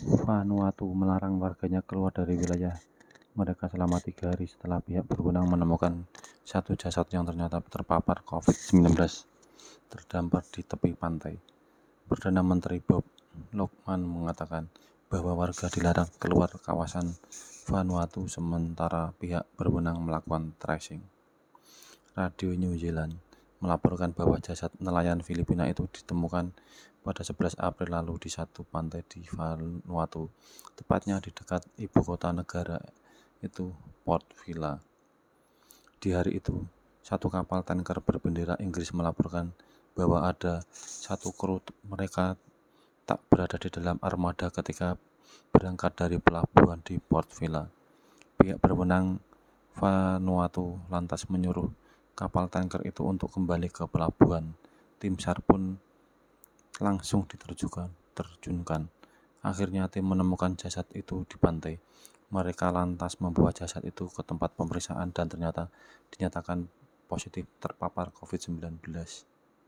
Vanuatu melarang warganya keluar dari wilayah mereka selama tiga hari setelah pihak berwenang menemukan satu jasad yang ternyata terpapar COVID-19 terdampar di tepi pantai. Perdana Menteri Bob Lokman mengatakan bahwa warga dilarang keluar kawasan Vanuatu sementara pihak berwenang melakukan tracing. Radio New Zealand melaporkan bahwa jasad nelayan Filipina itu ditemukan pada 11 April lalu di satu pantai di Vanuatu, tepatnya di dekat ibu kota negara itu Port Vila. Di hari itu, satu kapal tanker berbendera Inggris melaporkan bahwa ada satu kru mereka tak berada di dalam armada ketika berangkat dari pelabuhan di Port Vila. Pihak berwenang Vanuatu lantas menyuruh kapal tanker itu untuk kembali ke pelabuhan. Tim SAR pun langsung diterjunkan. Terjunkan. Akhirnya tim menemukan jasad itu di pantai. Mereka lantas membawa jasad itu ke tempat pemeriksaan dan ternyata dinyatakan positif terpapar COVID-19.